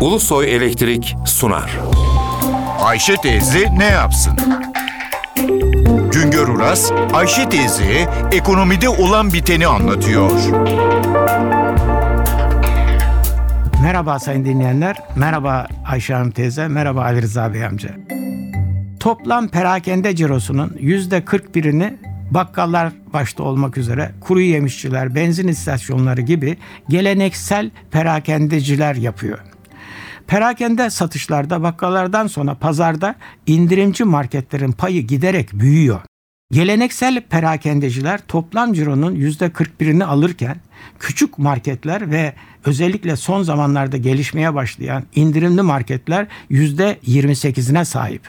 Ulusoy Elektrik sunar. Ayşe teyze ne yapsın? Güngör Uras, Ayşe teyze ekonomide olan biteni anlatıyor. Merhaba sayın dinleyenler, merhaba Ayşe Hanım teyze, merhaba Ali Rıza Bey amca. Toplam perakende cirosunun yüzde 41'ini bakkallar başta olmak üzere kuru yemişçiler, benzin istasyonları gibi geleneksel perakendeciler yapıyor. Perakende satışlarda bakkallardan sonra pazarda indirimci marketlerin payı giderek büyüyor. Geleneksel perakendeciler toplam cironun %41'ini alırken küçük marketler ve özellikle son zamanlarda gelişmeye başlayan indirimli marketler %28'ine sahip.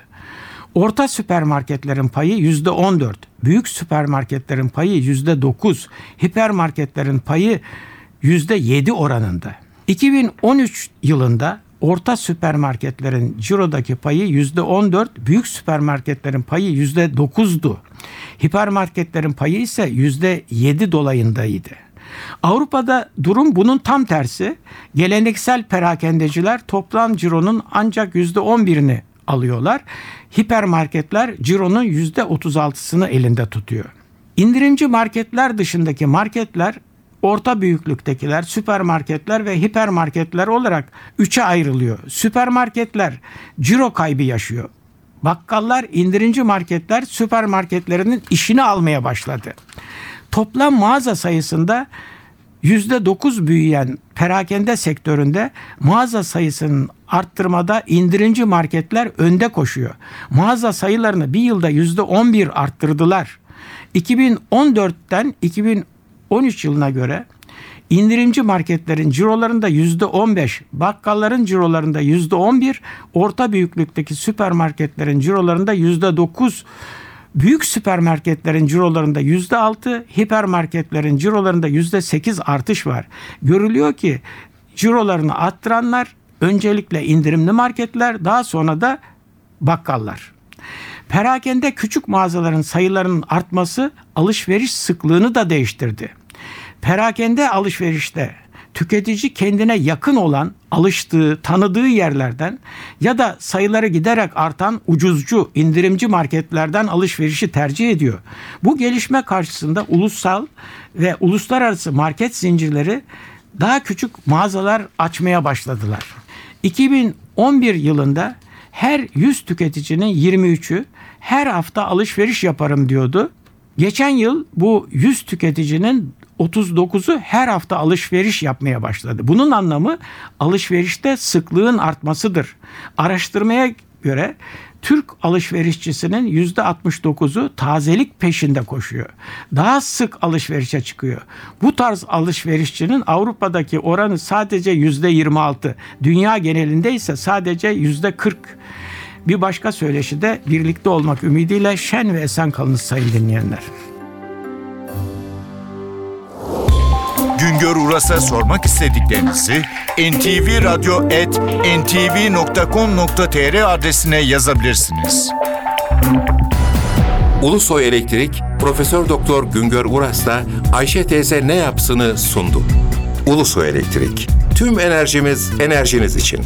Orta süpermarketlerin payı %14, büyük süpermarketlerin payı %9, hipermarketlerin payı %7 oranında. 2013 yılında orta süpermarketlerin cirodaki payı %14, büyük süpermarketlerin payı %9'du. Hipermarketlerin payı ise %7 dolayındaydı. Avrupa'da durum bunun tam tersi. Geleneksel perakendeciler toplam cironun ancak %11'ini alıyorlar. Hipermarketler cironun %36'sını elinde tutuyor. İndirimci marketler dışındaki marketler orta büyüklüktekiler, süpermarketler ve hipermarketler olarak üçe ayrılıyor. Süpermarketler ciro kaybı yaşıyor. Bakkallar, indirimci marketler süpermarketlerinin işini almaya başladı. Toplam mağaza sayısında %9 büyüyen perakende sektöründe mağaza sayısının arttırmada indirimci marketler önde koşuyor. Mağaza sayılarını bir yılda %11 arttırdılar. 2014'ten 2013 yılına göre indirimci marketlerin cirolarında yüzde 15, bakkalların cirolarında yüzde 11, orta büyüklükteki süpermarketlerin cirolarında yüzde 9, büyük süpermarketlerin cirolarında yüzde 6, hipermarketlerin cirolarında yüzde 8 artış var. Görülüyor ki cirolarını arttıranlar öncelikle indirimli marketler, daha sonra da bakkallar. Perakende küçük mağazaların sayılarının artması alışveriş sıklığını da değiştirdi. Perakende alışverişte tüketici kendine yakın olan, alıştığı, tanıdığı yerlerden ya da sayıları giderek artan ucuzcu, indirimci marketlerden alışverişi tercih ediyor. Bu gelişme karşısında ulusal ve uluslararası market zincirleri daha küçük mağazalar açmaya başladılar. 2011 yılında her 100 tüketicinin 23'ü her hafta alışveriş yaparım diyordu. Geçen yıl bu 100 tüketicinin 39'u her hafta alışveriş yapmaya başladı. Bunun anlamı alışverişte sıklığın artmasıdır. Araştırmaya göre Türk alışverişçisinin %69'u tazelik peşinde koşuyor. Daha sık alışverişe çıkıyor. Bu tarz alışverişçinin Avrupa'daki oranı sadece %26. Dünya genelinde ise sadece %40. Bir başka söyleşi de birlikte olmak ümidiyle şen ve esen kalınız sayın dinleyenler. Güngör Uras'a sormak istediklerinizi ntvradio.ntv.com.tr adresine yazabilirsiniz. Ulusoy Elektrik Profesör Doktor Güngör Uras'la Ayşe teyze ne yapsını sundu. Ulusoy Elektrik. Tüm enerjimiz enerjiniz için.